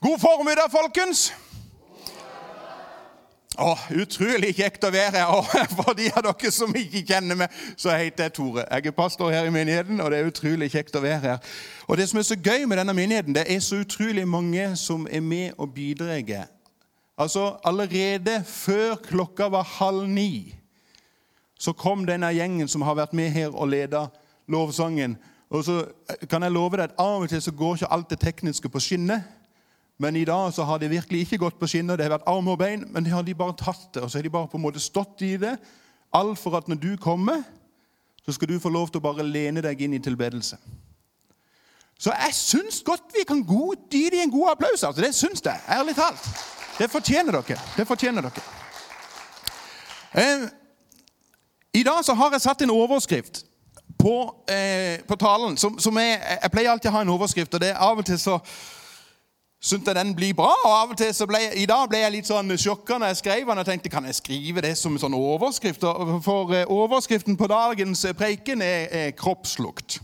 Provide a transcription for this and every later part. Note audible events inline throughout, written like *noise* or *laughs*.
God formiddag, folkens! Å, utrolig kjekt å være her. Og *laughs* for de av dere som ikke kjenner meg, så heter jeg Tore. Jeg er pastor her i menigheten, og det er utrolig kjekt å være her. Og Det som er så gøy med denne menigheten, det er så utrolig mange som er med og bidrar. Altså, Allerede før klokka var halv ni, så kom denne gjengen som har vært med her og leda lovsangen. Og så kan jeg love deg at Av og til så går ikke alt det tekniske på skinner. Men i dag så har det virkelig ikke gått på skinner. Det har vært arm og bein, men det har de bare tatt det. Og så har de bare på en måte stått i det. Alt for at når du kommer, så skal du få lov til å bare lene deg inn i tilbedelse. Så jeg syns godt vi kan gi dem en god applaus. altså. Det syns jeg. Ærlig talt. Det fortjener dere. Det fortjener dere. Eh, I dag så har jeg satt en overskrift på, eh, på talen. Som, som jeg, jeg pleier alltid å ha en overskrift, og det er av og til så syntes jeg den blir bra. og av og til så ble, I dag ble jeg litt sånn sjokka når jeg skrev den. Jeg tenkte kan jeg skrive det som en sånn overskrift? For eh, overskriften på dagens preken er, er kroppslukt.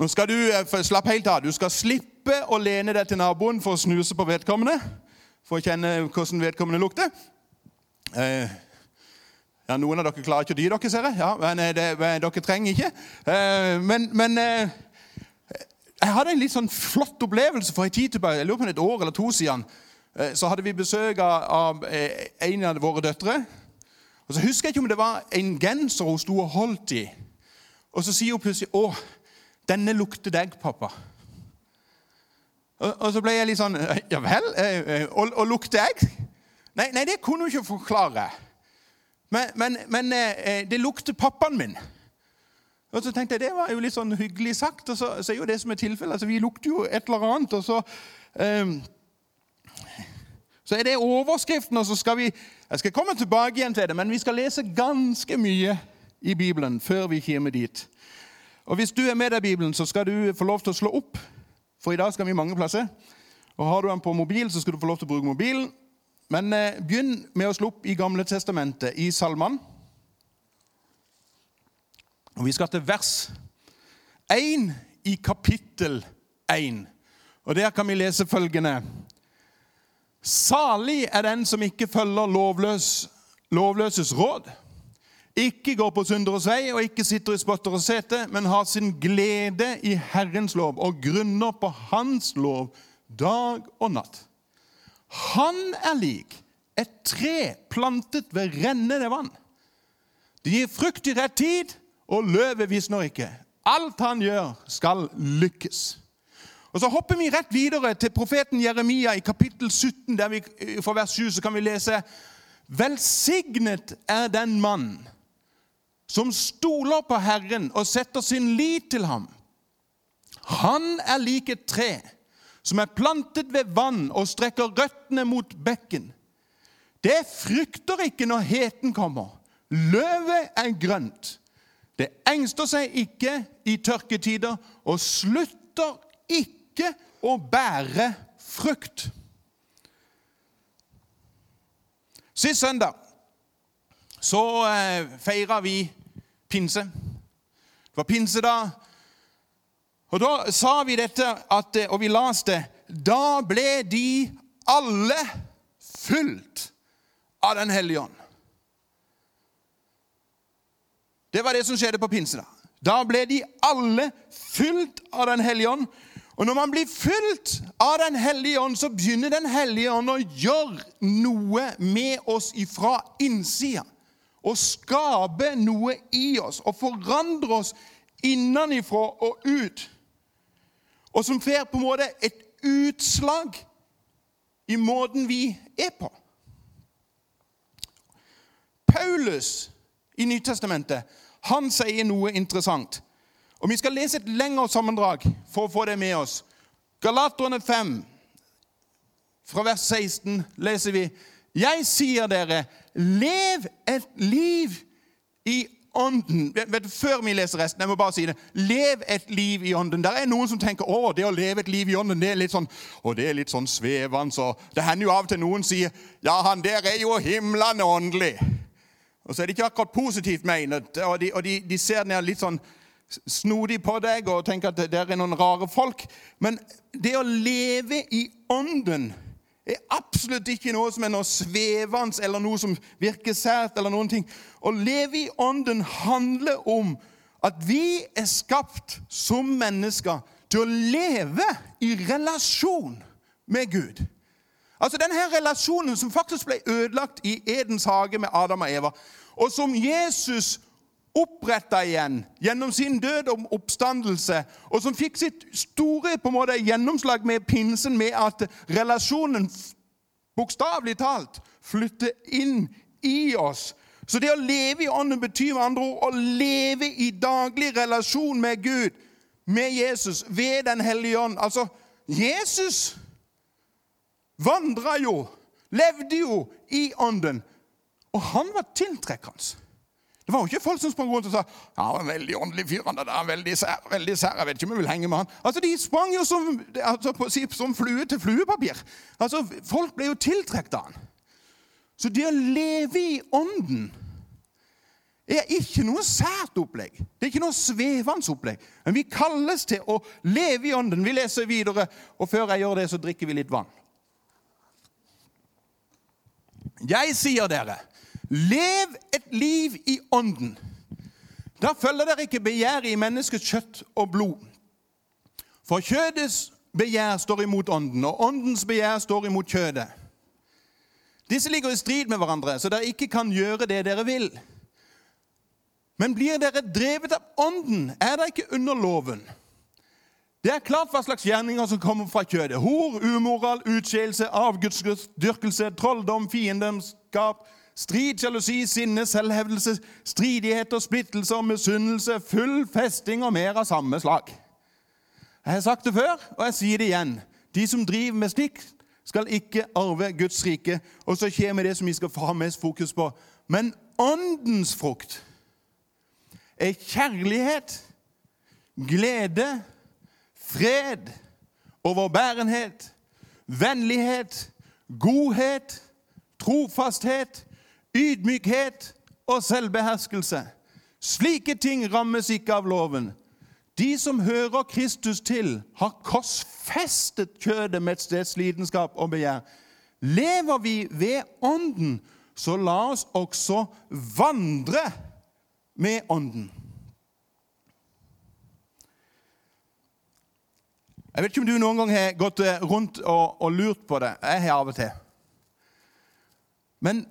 Nå skal du eh, slapp helt av. Du skal slippe å lene deg til naboen for å snuse på vedkommende. For å kjenne hvordan vedkommende lukter. Eh, ja, Noen av dere klarer ikke å dy dere, ser jeg. Ja, men det, Dere trenger ikke. Eh, men, men eh, jeg hadde en litt sånn flott opplevelse for en tid tilbake, jeg lurer på et år eller to siden. Eh, så hadde vi besøk av eh, en av våre døtre. Og Så husker jeg ikke om det var en genser hun sto og holdt i. Og så sier hun plutselig 'Å, denne lukter deg, pappa'. Og, og så ble jeg litt sånn 'Ja vel? Eh, og, og lukter jeg?' Nei, nei, det kunne hun ikke forklare. Men, men, men det lukter pappaen min. Og så tenkte jeg, Det var jo litt sånn hyggelig sagt. og så, så er jo det som er tilfellet. Altså, vi lukter jo et eller annet. og så... Um, så er det overskriften, og så skal vi Jeg skal komme tilbake igjen til det, men vi skal lese ganske mye i Bibelen før vi kommer dit. Og Hvis du er med deg Bibelen, så skal du få lov til å slå opp, for i dag skal vi mange plasser. Og Har du den på mobil, så skal du få lov til å bruke mobilen. Men eh, begynn med å slå opp i Gamle testamentet, i Salmene. Og Vi skal til vers 1 i kapittel 1. Og Der kan vi lese følgende Salig er den som ikke følger lovløs, lovløses råd, ikke går på synderes vei og ikke sitter i spotteres sete, men har sin glede i Herrens lov og grunner på Hans lov dag og natt. Han er lik et tre plantet ved rennende vann. Det gir frukt i rett tid, og løvet visner ikke. Alt han gjør, skal lykkes. Og Så hopper vi rett videre til profeten Jeremia i kapittel 17, der vi for vers 7 så kan vi lese Velsignet er den mann som stoler på Herren og setter sin lit til ham. Han er lik et tre som er plantet ved vann og strekker røttene mot bekken. Det frykter ikke når heten kommer. Løvet er grønt. Det engster seg ikke i tørketider og slutter ikke å bære frukt. Sist søndag så eh, feira vi pinse. Det var pinse da. Og da sa vi dette, at, og vi leste Da ble de alle fulgt av Den hellige ånd. Det var det som skjedde på pinsedag. Da ble de alle fylt av Den hellige ånd. Og når man blir fylt av Den hellige ånd, så begynner Den hellige ånd å gjøre noe med oss ifra innsida. Og skape noe i oss og forandre oss innenifra og ut. Og som får på en måte et utslag i måten vi er på. Paulus i Nytestamentet han sier noe interessant. Og Vi skal lese et lengre sammendrag for å få det med oss. Galaterne 5, fra vers 16, leser vi Jeg sier dere, lev et liv i ånden. Vet Før vi leser resten, jeg må bare si det. Lev et liv i ånden. Der er noen som tenker å, det å leve et liv i ånden det er litt sånn og det er litt sånn svevende. Så det hender jo av og til noen sier ja, han der er jo himlende åndelig. Og så er det ikke akkurat positivt menet. Og de, og de, de ser ned litt sånn snodig på deg og tenker at dere er noen rare folk. Men det å leve i ånden er absolutt ikke noe som er noe svevende eller noe som virker sært. eller noen ting. Å leve i ånden handler om at vi er skapt som mennesker til å leve i relasjon med Gud. Altså denne relasjonen som faktisk ble ødelagt i Edens hage med Adam og Eva, og som Jesus oppretta igjen gjennom sin død og oppstandelse, og som fikk sitt store på en måte, gjennomslag med pinsen, med at relasjonen bokstavelig talt flytter inn i oss. Så det å leve i ånden betyr med andre ord å leve i daglig relasjon med Gud, med Jesus, ved Den hellige ånd. Altså, Jesus vandra jo, levde jo i ånden, og han var tiltrekkende. Det var jo ikke folk som sprang rundt og sa ja, en veldig åndelig fyr. han er veldig sær, veldig sær, Jeg vet ikke om jeg vil henge med han. Altså, De sprang jo som, altså, som flue til fluepapir. Altså, Folk ble jo tiltrukket av han. Så det å leve i ånden er ikke noe sært opplegg. Det er ikke noe svevende opplegg. Men vi kalles til å leve i ånden. Vi leser videre, og før jeg gjør det, så drikker vi litt vann. Jeg sier dere Lev et liv i ånden. Da følger dere ikke begjæret i menneskets kjøtt og blod. For kjødets begjær står imot ånden, og åndens begjær står imot kjødet. Disse ligger i strid med hverandre, så dere ikke kan gjøre det dere vil. Men blir dere drevet av ånden, er dere ikke under loven. Det er klart hva slags gjerninger som kommer fra kjødet. Hor, umoral, utskeielse, avgudsdyrkelse, trolldom, fiendemskap, Strid, sjalusi, sinne, selvhevdelse, stridigheter, splittelser, misunnelse, full festing og mer av samme slag. Jeg har sagt det før, og jeg sier det igjen. De som driver med slikt, skal ikke arve Guds rike. Og så kommer det som vi skal ha mest fokus på. Men åndens frukt er kjærlighet, glede, fred, overbærenhet, vennlighet, godhet, trofasthet, ydmykhet og selvbeherskelse. Slike ting rammes ikke av loven. De som hører Kristus til, har korsfestet kjødet med et steds lidenskap og begjær. Lever vi ved Ånden, så la oss også vandre med Ånden. Jeg vet ikke om du noen gang har gått rundt og, og lurt på det. Jeg har av og til. Men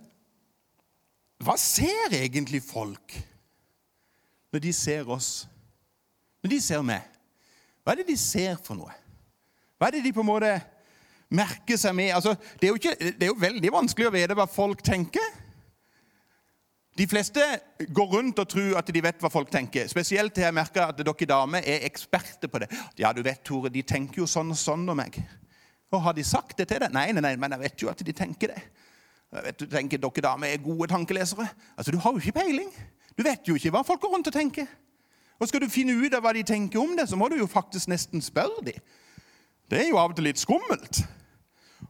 hva ser egentlig folk når de ser oss? Når de ser meg? Hva er det de ser for noe? Hva er det de på en måte merker seg med? Altså, det, er ikke, det, er jo veldig vanskelig å vite hva folk tenker. De fleste går rundt og tror at de vet hva folk tenker. Spesielt har jeg merka at dere damer er eksperter på det. Ja, du vet, Tore, de tenker jo sånn og sånn om meg. Og har de sagt det til deg? Nei, nei, nei, men jeg vet jo at de tenker det. Jeg vet, du tenker Dere damer er gode tankelesere. Altså, Du har jo ikke peiling. Du vet jo ikke hva folk går rundt og tenker. Og Skal du finne ut av hva de tenker om det, så må du jo faktisk nesten spørre dem. Det er jo av og til litt skummelt.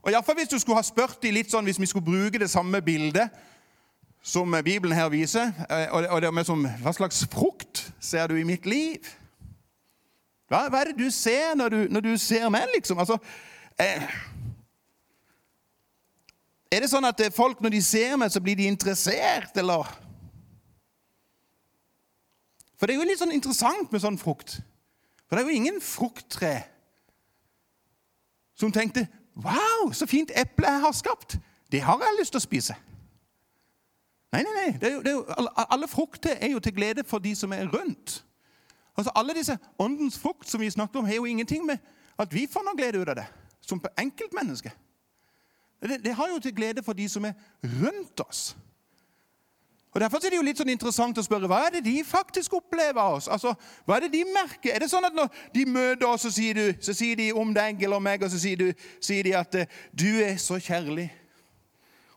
Og i fall Hvis du skulle ha spurt dem litt sånn, hvis vi skulle bruke det samme bildet som Bibelen her viser, eh, og det med som, Hva slags frukt ser du i mitt liv? Hva, hva er det du ser når du, når du ser meg, liksom? Altså, eh, er det sånn at folk, når de ser meg, så blir de interessert, eller? For det er jo litt sånn interessant med sånn frukt. For det er jo ingen frukttre som tenkte 'Wow, så fint eple jeg har skapt. Det har jeg lyst til å spise.' Nei, nei, nei. Det er jo, det er jo, alle frukter er jo til glede for de som er rundt. Altså Alle disse åndens frukt som vi snakket om, har jo ingenting med at vi får noe glede ut av det som enkeltmenneske. Det, det har jo til glede for de som er rundt oss. Og Derfor er det jo litt sånn interessant å spørre hva er det de faktisk opplever av oss. Altså, Hva er det de merker? Er det sånn at når de møter oss, så sier, du, så sier de om deg eller meg, og så sier, du, sier de at eh, du er så kjærlig.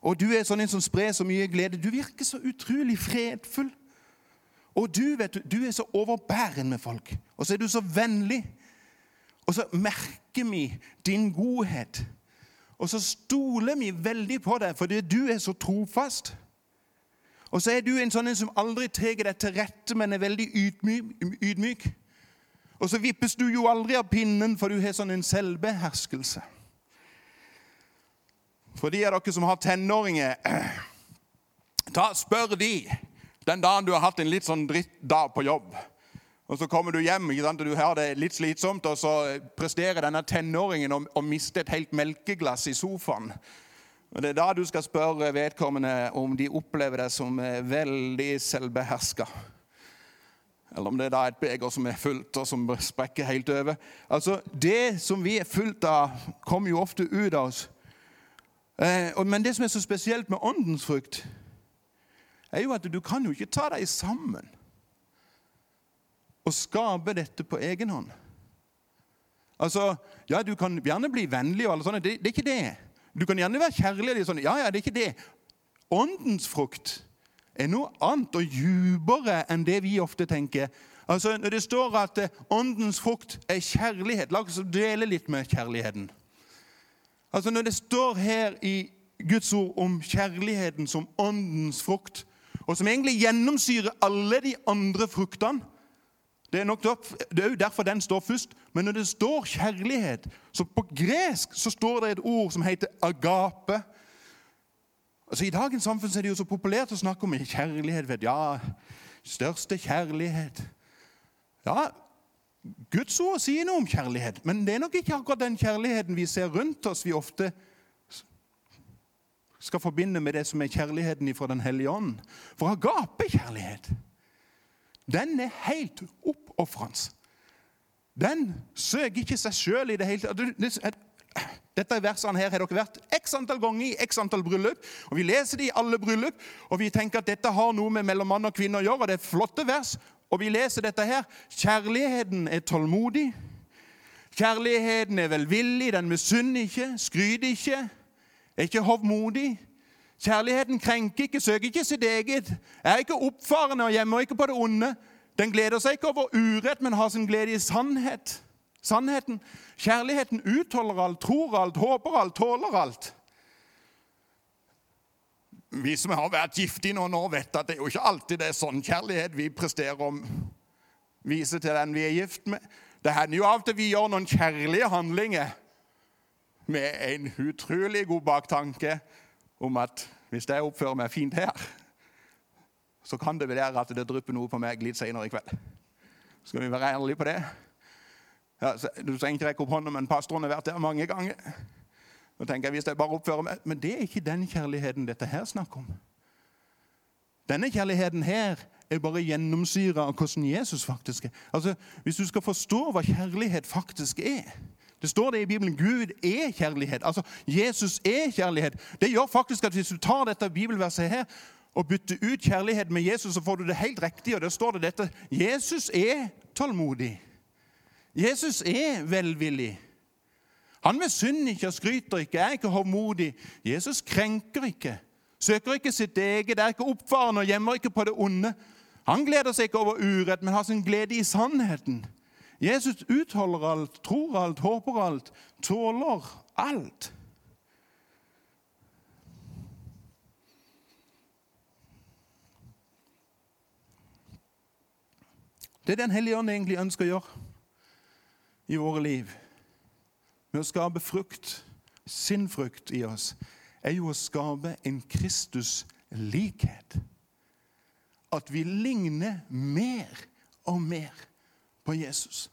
Og du er sånn en som sprer så mye glede. Du virker så utrolig fredfull. Og du vet du, du er så overbærende med folk. Og så er du så vennlig. Og så merker vi din godhet. Og så stoler vi veldig på deg fordi du er så trofast. Og så er du en sånn som aldri tar deg til rette, men er veldig ydmyk. Og så vippes du jo aldri av pinnen, for du har sånn en selvbeherskelse. For de av dere som har tenåringer, *clears throat* ta spør de den dagen du har hatt en litt sånn drittdag på jobb. Og Så kommer du hjem og du har det litt slitsomt, og så presterer denne tenåringen å, å miste et helt melkeglass i sofaen. Og Det er da du skal spørre vedkommende om de opplever deg som eh, veldig selvbeherska. Eller om det er da et beger som er fullt, og som sprekker helt over. Altså, Det som vi er fullt av, kommer jo ofte ut av oss. Eh, men det som er så spesielt med åndens frukt, er jo at du kan jo ikke ta deg sammen og skape dette på egen hånd. Altså, Ja, du kan gjerne bli vennlig, og alle sånne, det, det er ikke det. Du kan gjerne være kjærlig. og Sånn. Ja, ja, det er ikke det. Åndens frukt er noe annet og dypere enn det vi ofte tenker. Altså, Når det står at eh, åndens frukt er kjærlighet La oss dele litt med kjærligheten. Altså, Når det står her i Guds ord om kjærligheten som åndens frukt, og som egentlig gjennomsyrer alle de andre fruktene det er nok derfor den står først. Men når det står kjærlighet, så på gresk så står det et ord som heter agape. Altså I dagens samfunn er det jo så populært å snakke om kjærlighet. Vet, ja, største kjærlighet. Ja, Guds ord sier noe om kjærlighet, men det er nok ikke akkurat den kjærligheten vi ser rundt oss, vi ofte skal forbinde med det som er kjærligheten fra Den hellige ånd. For agape-kjærlighet, den er helt oppofrende. Den søker ikke seg sjøl i det hele tatt. Dette versene her har dere vært x antall ganger i x antall bryllup. og Vi leser det i alle bryllup, og vi tenker at dette har noe med mellom mann og kvinne å gjøre. og Det er flotte vers. Og vi leser dette her. Kjærligheten er tålmodig. Kjærligheten er velvillig, den misunner ikke, skryter ikke, er ikke hovmodig. Kjærligheten krenker ikke, søker ikke sitt eget, er ikke oppfarende og gjemmer ikke på det onde. Den gleder seg ikke over urett, men har sin glede i sannhet. Sannheten. Kjærligheten utholder alt, tror alt, håper alt, tåler alt. Vi som har vært gift i noen år, vet at det er jo ikke alltid det er sånn kjærlighet vi presterer å vise til den vi er gift med. Det hender jo av og til vi gjør noen kjærlige handlinger med en utrolig god baktanke om at hvis jeg oppfører meg fint her, så kan det være at det drypper noe på meg litt senere i kveld. Skal vi være ærlige på det? Ja, du trenger ikke rekke opp hånda, men pastoren har vært der mange ganger. Nå tenker jeg hvis jeg bare oppfører meg, Men det er ikke den kjærligheten dette her snakker om. Denne kjærligheten her er bare gjennomsyra av hvordan Jesus faktisk er. Altså, Hvis du skal forstå hva kjærlighet faktisk er Det står det i Bibelen. Gud er kjærlighet. Altså, Jesus er kjærlighet. Det gjør faktisk at hvis du tar dette bibelverset her og bytter ut kjærlighet med Jesus, så får du det helt riktig. Og der står det dette. Jesus er tålmodig. Jesus er velvillig. Han misunner ikke og skryter ikke, er ikke hovmodig. Jesus krenker ikke, søker ikke sitt eget, er ikke oppfarende og gjemmer ikke på det onde. Han gleder seg ikke over urett, men har sin glede i sannheten. Jesus utholder alt, tror alt, håper alt, tåler alt. Det er Den hellige ånd egentlig ønsker å gjøre i våre liv, med å skape frukt, sin frukt i oss, er jo å skape en Kristus-likhet. At vi ligner mer og mer på Jesus.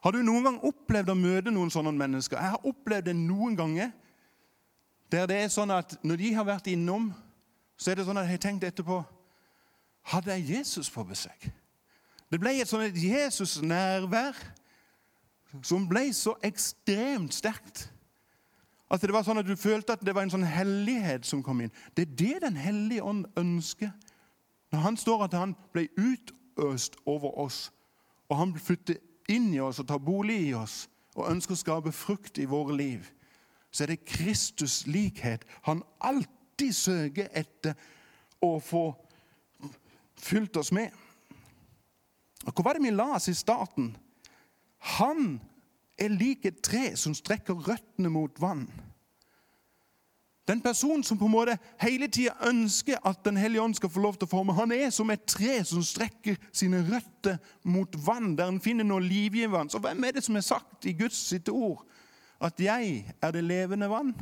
Har du noen gang opplevd å møte noen sånne mennesker? Jeg har opplevd det noen ganger. Der det er sånn at Når de har vært innom, så er det sånn at jeg har tenkt etterpå Hadde jeg Jesus på besøk? Det ble et sånt Jesus-nærvær som ble så ekstremt sterkt at det var sånn at du følte at det var en sånn hellighet som kom inn. Det er det Den hellige ånd ønsker. Når han står at han ble utøst over oss, og han flytter inn i oss og tar bolig i oss og ønsker å skape frukt i våre liv, så er det Kristus likhet han alltid søker etter å få fylt oss med. Og Hva var det vi la oss i starten? Han er lik et tre som strekker røttene mot vann. Den personen som på en måte hele tida ønsker at Den hellige ånd skal få lov til å forme, han er som et tre som strekker sine røtter mot vann, der han finner noe livgivende. Så hvem er det som er sagt i Guds sitt ord at 'jeg er det levende vann'?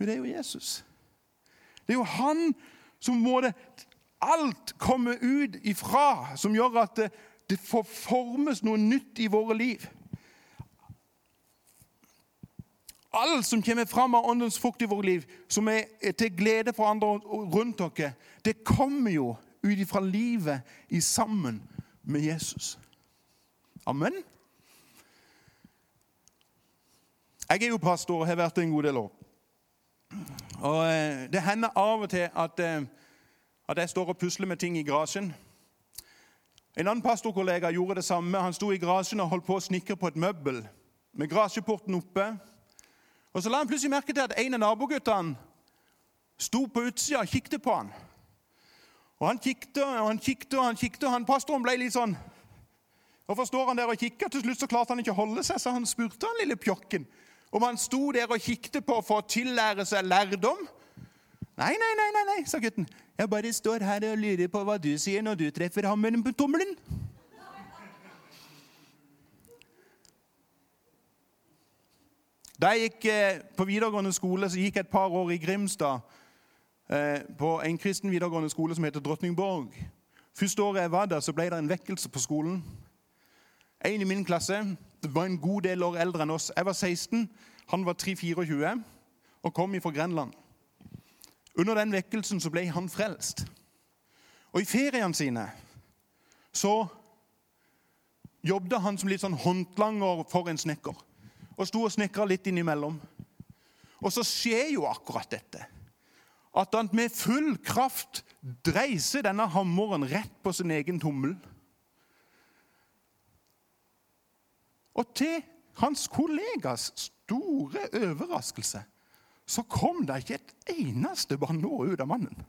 Jo, det er jo Jesus. Det er jo han som måtte alt kommer ut ifra, som gjør at det, formes noe nytt i våre liv. Alt som kommer fram av åndens frukt i vårt liv, som er til glede for andre rundt dere, det kommer jo ut ifra livet i sammen med Jesus. Amen. Jeg er jo pastor og har vært det en god del år. Og eh, Det hender av og til at, eh, at jeg står og pusler med ting i garasjen. En annen pastorkollega gjorde det samme. Han sto i garasjen og holdt på å snikre på et møbel med garasjeporten oppe. Og Så la han plutselig merke til at en av naboguttene sto på utsida og kikket på han. Og Han kikket og han kikket og han kikket, og han pastoren ble litt sånn Hvorfor står han der og kikker? Til slutt så klarte han ikke å holde seg, så han spurte han lille pjokken om han sto der og kikket på for å tillære seg lærdom. Nei, nei, nei, nei, nei, sa gutten. Jeg bare står her og lurer på hva du sier når du treffer hammeren på tommelen. Da jeg gikk eh, på videregående skole, så gikk jeg et par år i Grimstad. Eh, på en kristen videregående skole som heter Drottningborg. Første året jeg var der, så ble det en vekkelse på skolen. En i min klasse var en god del år eldre enn oss. Jeg var 16, han var 3-24 og kom fra Grenland. Under den vekkelsen så ble han frelst. Og i feriene sine så jobbet han som litt sånn håndlanger for en snekker og sto og snekra litt innimellom. Og så skjer jo akkurat dette. At han med full kraft dreiser denne hammeren rett på sin egen tommel. Og til hans kollegas store overraskelse så kom det ikke et eneste banneord ut av mannen.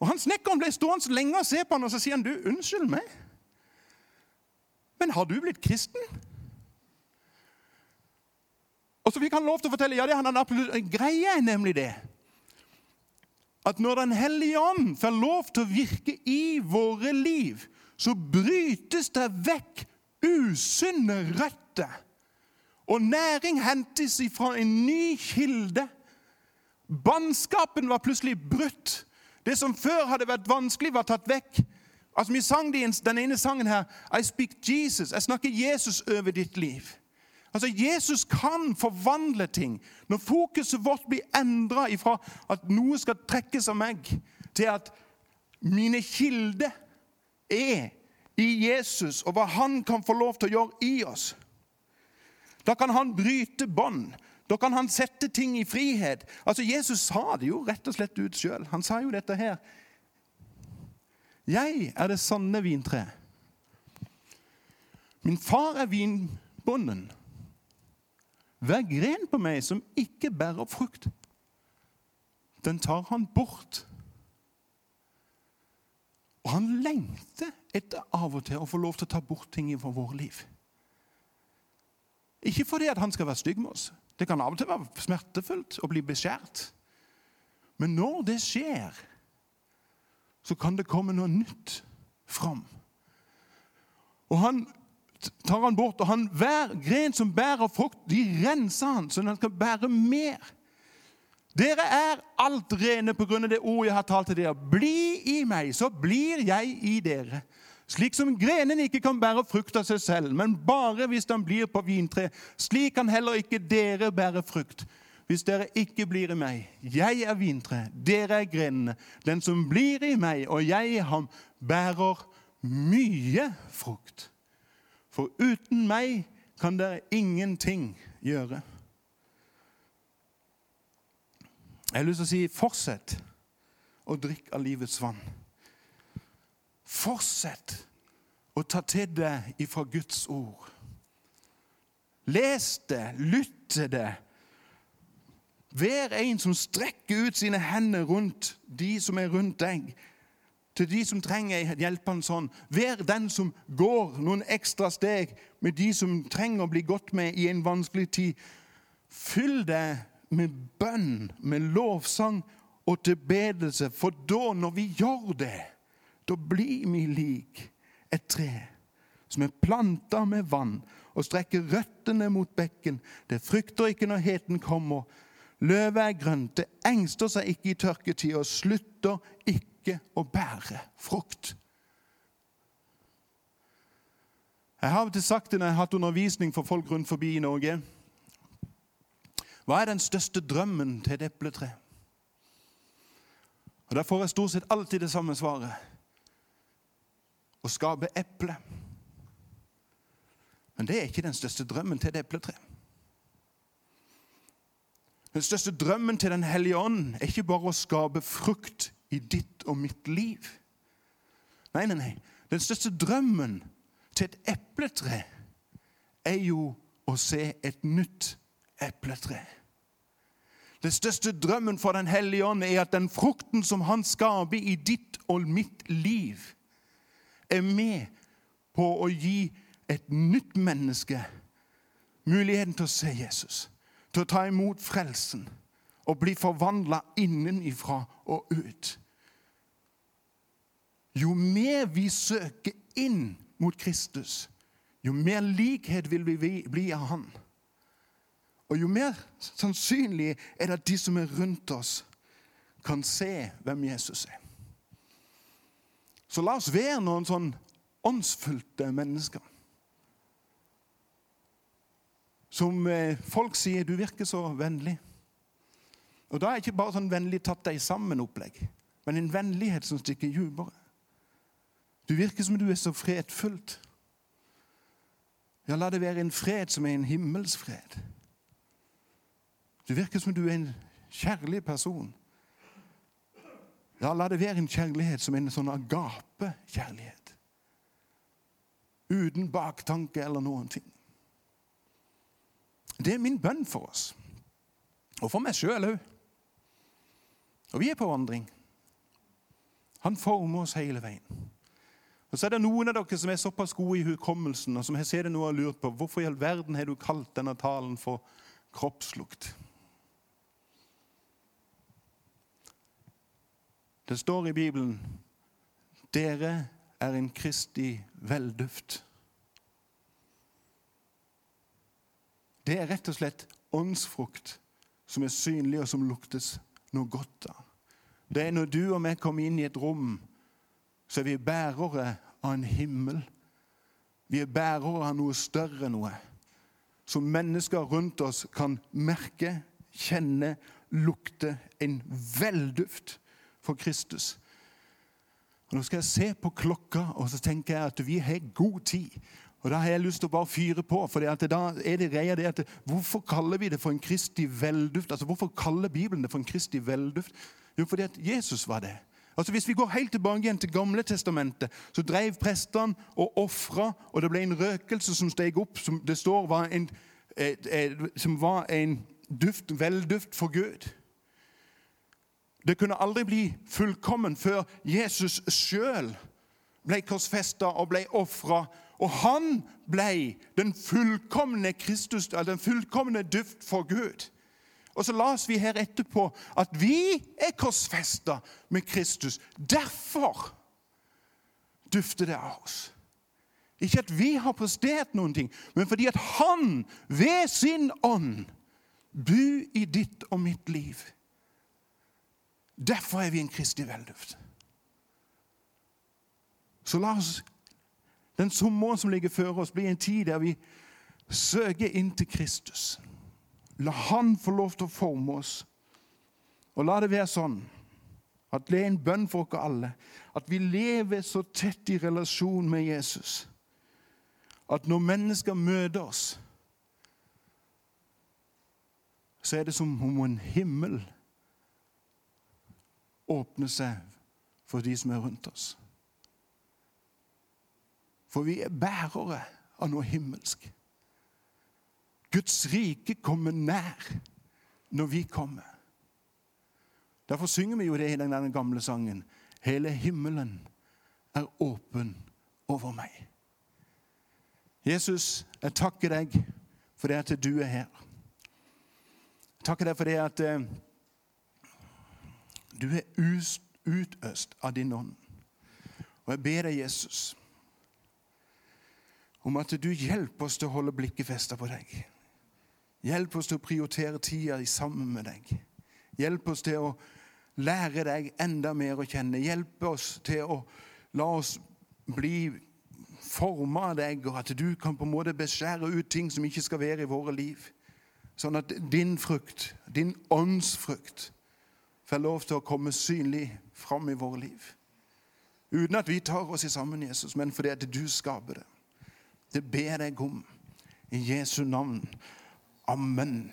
Og han Snekkeren ble stående lenge og se på han, og så sier han, du, 'Unnskyld meg, men har du blitt kristen?' Og så fikk han lov til å fortelle ja, det han absolutt, greia er nemlig det at når Den hellige ånd får lov til å virke i våre liv, så brytes det vekk usunne røtter. Og næring hentes ifra en ny kilde. Bannskapen var plutselig brutt. Det som før hadde vært vanskelig, var tatt vekk. Altså, Vi sang den ene sangen her, I speak Jesus. Jeg snakker Jesus over ditt liv. Altså, Jesus kan forvandle ting. Når fokuset vårt blir endra ifra at noe skal trekkes av meg, til at mine kilder er i Jesus, og hva han kan få lov til å gjøre i oss. Da kan han bryte bånd. Da kan han sette ting i frihet. Altså, Jesus sa det jo rett og slett ut sjøl. Han sa jo dette her. Jeg er det sanne vintre. Min far er vinbonden. Hver gren på meg som ikke bærer frukt, den tar han bort. Og han lengter etter av og til å få lov til å ta bort ting fra våre liv. Ikke fordi at han skal være stygg med oss. Det kan av og til være smertefullt å bli beskjært. Men når det skjer, så kan det komme noe nytt fram. Og han tar han bort. Og han, hver gren som bærer frukt, de renser han, så han kan bære mer. Dere er alt rene på grunn av det ordet jeg har talt til dere. Bli i meg, så blir jeg i dere. Slik som grenen ikke kan bære frukt av seg selv, men bare hvis den blir på vintre. Slik kan heller ikke dere bære frukt hvis dere ikke blir i meg. Jeg er vintre, dere er grenene. Den som blir i meg og jeg i ham, bærer mye frukt. For uten meg kan dere ingenting gjøre. Jeg har lyst til å si fortsett å drikke av livets vann. Fortsett å ta til deg ifra Guds ord. Les det, lytt til det. Vær en som strekker ut sine hender rundt de som er rundt deg til de som trenger hjelpende hånd. Vær den som går noen ekstra steg med de som trenger å bli godt med i en vanskelig tid. Fyll deg med bønn, med lovsang og tilbedelse. For da, når vi gjør det, da blir vi lik et tre som er planta med vann og strekker røttene mot bekken. Det frykter ikke når heten kommer. Løvet er grønt, det engster seg ikke i tørketid og slutter ikke å bære frukt. Jeg har alltid sagt det når jeg har hatt undervisning for folk rundt forbi i Norge. Hva er den største drømmen til et epletre? Og Da får jeg stort sett alltid det samme svaret. Å skape eple. Men det er ikke den største drømmen til et epletre. Den største drømmen til Den hellige ånd er ikke bare å skape frukt i ditt og mitt liv. Nei, nei, nei. Den største drømmen til et epletre er jo å se et nytt epletre. Den største drømmen for Den hellige ånd er at den frukten som han skaper i ditt og mitt liv, er med på å gi et nytt menneske muligheten til å se Jesus, til å ta imot frelsen og bli forvandla innenifra og ut. Jo mer vi søker inn mot Kristus, jo mer likhet vil vi bli av Han. Og jo mer sannsynlig er det at de som er rundt oss, kan se hvem Jesus er. Så la oss være noen sånn åndsfylte mennesker. Som eh, folk sier 'du virker så vennlig'. Og Da er ikke bare sånn vennlig tatt deg sammen-opplegg, men en vennlighet som stikker dypere. Du virker som du er så fredfullt. Ja, la det være en fred som er en himmelsfred. Du virker som du er en kjærlig person. Ja, la det være en kjærlighet som en sånn agape-kjærlighet. Uten baktanke eller noen ting. Det er min bønn for oss. Og for meg sjøl òg. Og vi er på vandring. Han former oss hele veien. Og så er det noen av dere som er såpass gode i hukommelsen, og som har sett det nå og lurt på hvorfor i all verden har du kalt denne talen for kroppslukt. Det står i Bibelen dere er en Kristi velduft. Det er rett og slett åndsfrukt som er synlig, og som luktes noe godt av. Det er når du og vi kommer inn i et rom så er vi bærere av en himmel. Vi er bærere av noe større enn noe. Som mennesker rundt oss kan merke, kjenne, lukte en velduft for Kristus. Og Nå skal jeg se på klokka og så tenker jeg at vi har god tid. Og Da har jeg lyst til å bare fyre på. for da er det greia det at Hvorfor kaller vi det for en kristig velduft? Altså Hvorfor kaller Bibelen det for en kristig velduft? Jo, fordi at Jesus var det. Altså Hvis vi går helt tilbake igjen til Gamle testamentet, så drev prestene og ofra, og det ble en røkelse som steg opp, som det står var en, som var en duft, velduft for Gud. Det kunne aldri bli fullkommen før Jesus sjøl ble korsfesta og ble ofra. Og han ble den fullkomne Kristus, den fullkomne duft for Gud. Og så las vi her etterpå at vi er korsfesta med Kristus. Derfor dufter det av oss. Ikke at vi har prestert noen ting, men fordi at Han ved sin ånd bor i ditt og mitt liv. Derfor er vi en kristig velduft. Så la oss den sommeren som ligger før oss, bli en tid der vi søker inn til Kristus. La Han få lov til å forme oss. Og la det være sånn at det er en bønn for oss alle at vi lever så tett i relasjon med Jesus at når mennesker møter oss, så er det som om en himmel åpner seg for de som er rundt oss. For vi er bærere av noe himmelsk. Guds rike kommer nær når vi kommer. Derfor synger vi jo det i den gamle sangen. Hele himmelen er åpen over meg. Jesus, jeg takker deg for det at du er her. Jeg takker deg for det at eh, du er utøst av din ånd. Og jeg ber deg, Jesus, om at du hjelper oss til å holde blikket festa på deg. Hjelp oss til å prioritere tida sammen med deg. Hjelp oss til å lære deg enda mer å kjenne. Hjelp oss til å la oss bli forma av deg, og at du kan på en måte beskjære ut ting som ikke skal være i våre liv. Sånn at din frukt, din åndsfrukt, får lov til å komme synlig fram i våre liv. Uten at vi tar oss i sammen, Jesus, men fordi at du skaper det. Det ber jeg om i Jesu navn. Amen.